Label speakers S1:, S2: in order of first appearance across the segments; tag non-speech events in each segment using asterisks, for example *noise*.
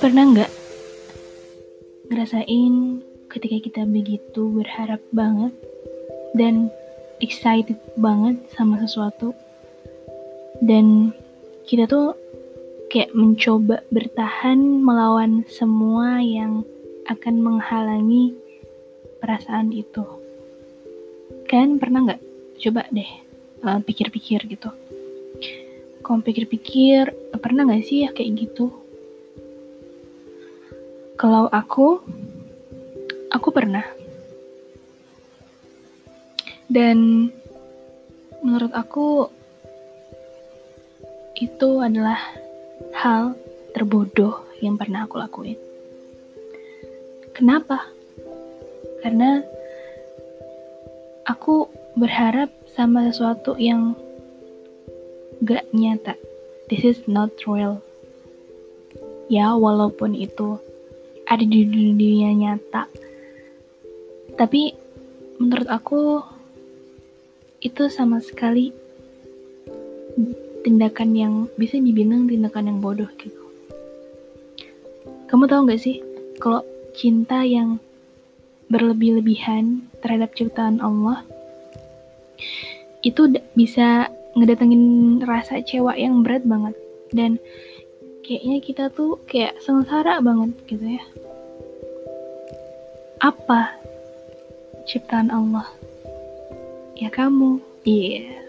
S1: Pernah nggak ngerasain ketika kita begitu berharap banget dan excited banget sama sesuatu? Dan kita tuh kayak mencoba bertahan melawan semua yang akan menghalangi perasaan itu. Kan pernah nggak? Coba deh uh, pikir-pikir gitu. Kamu pikir-pikir pernah nggak sih ya kayak gitu kalau aku, aku pernah. Dan menurut aku itu adalah hal terbodoh yang pernah aku lakuin. Kenapa? Karena aku berharap sama sesuatu yang gak nyata. This is not real. Ya, walaupun itu ada di dunia nyata. Tapi menurut aku itu sama sekali tindakan yang bisa dibilang tindakan yang bodoh gitu. Kamu tahu gak sih kalau cinta yang berlebih-lebihan terhadap ciptaan Allah itu bisa ngedatengin rasa cewek yang berat banget. Dan kayaknya kita tuh kayak sengsara banget gitu ya. Apa ciptaan Allah? Ya kamu. Iya. Yeah.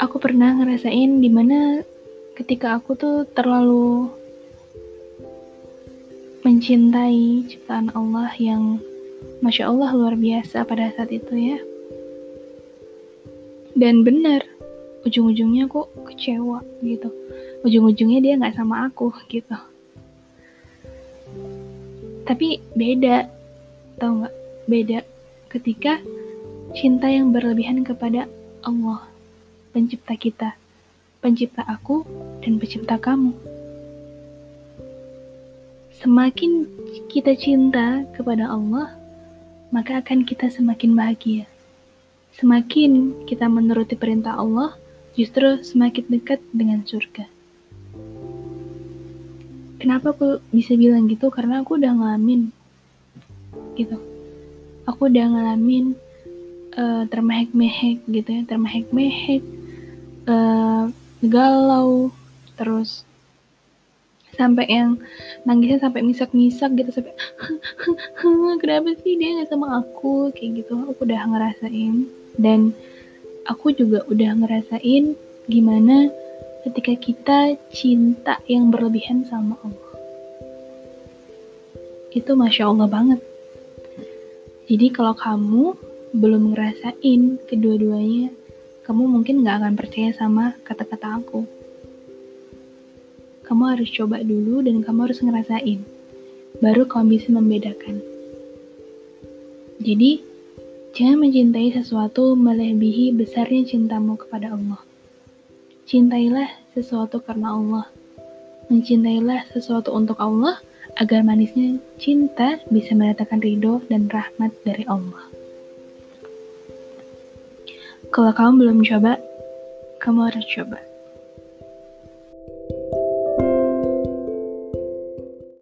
S1: Aku pernah ngerasain di mana ketika aku tuh terlalu mencintai ciptaan Allah yang Masya Allah luar biasa pada saat itu ya. Dan benar, ujung-ujungnya kok kecewa gitu ujung-ujungnya dia nggak sama aku gitu tapi beda tau nggak? Beda ketika cinta yang berlebihan kepada Allah pencipta kita pencipta aku dan pencipta kamu. Semakin kita cinta kepada Allah maka akan kita semakin bahagia. Semakin kita menuruti perintah Allah justru semakin dekat dengan surga. Kenapa aku bisa bilang gitu? Karena aku udah ngalamin gitu. Aku udah ngalamin uh, termehek-mehek gitu ya, termehek-mehek, uh, galau, terus sampai yang nangisnya sampai misak-misak gitu sampai *laughs* kenapa sih dia nggak sama aku kayak gitu aku udah ngerasain dan aku juga udah ngerasain gimana ketika kita cinta yang berlebihan sama Allah. Itu Masya Allah banget. Jadi kalau kamu belum ngerasain kedua-duanya, kamu mungkin gak akan percaya sama kata-kata aku. Kamu harus coba dulu dan kamu harus ngerasain. Baru kamu bisa membedakan. Jadi, Jangan mencintai sesuatu melebihi besarnya cintamu kepada Allah. Cintailah sesuatu karena Allah. Mencintailah sesuatu untuk Allah agar manisnya cinta bisa mendatangkan ridho dan rahmat dari Allah. Kalau kamu belum coba, kamu harus coba.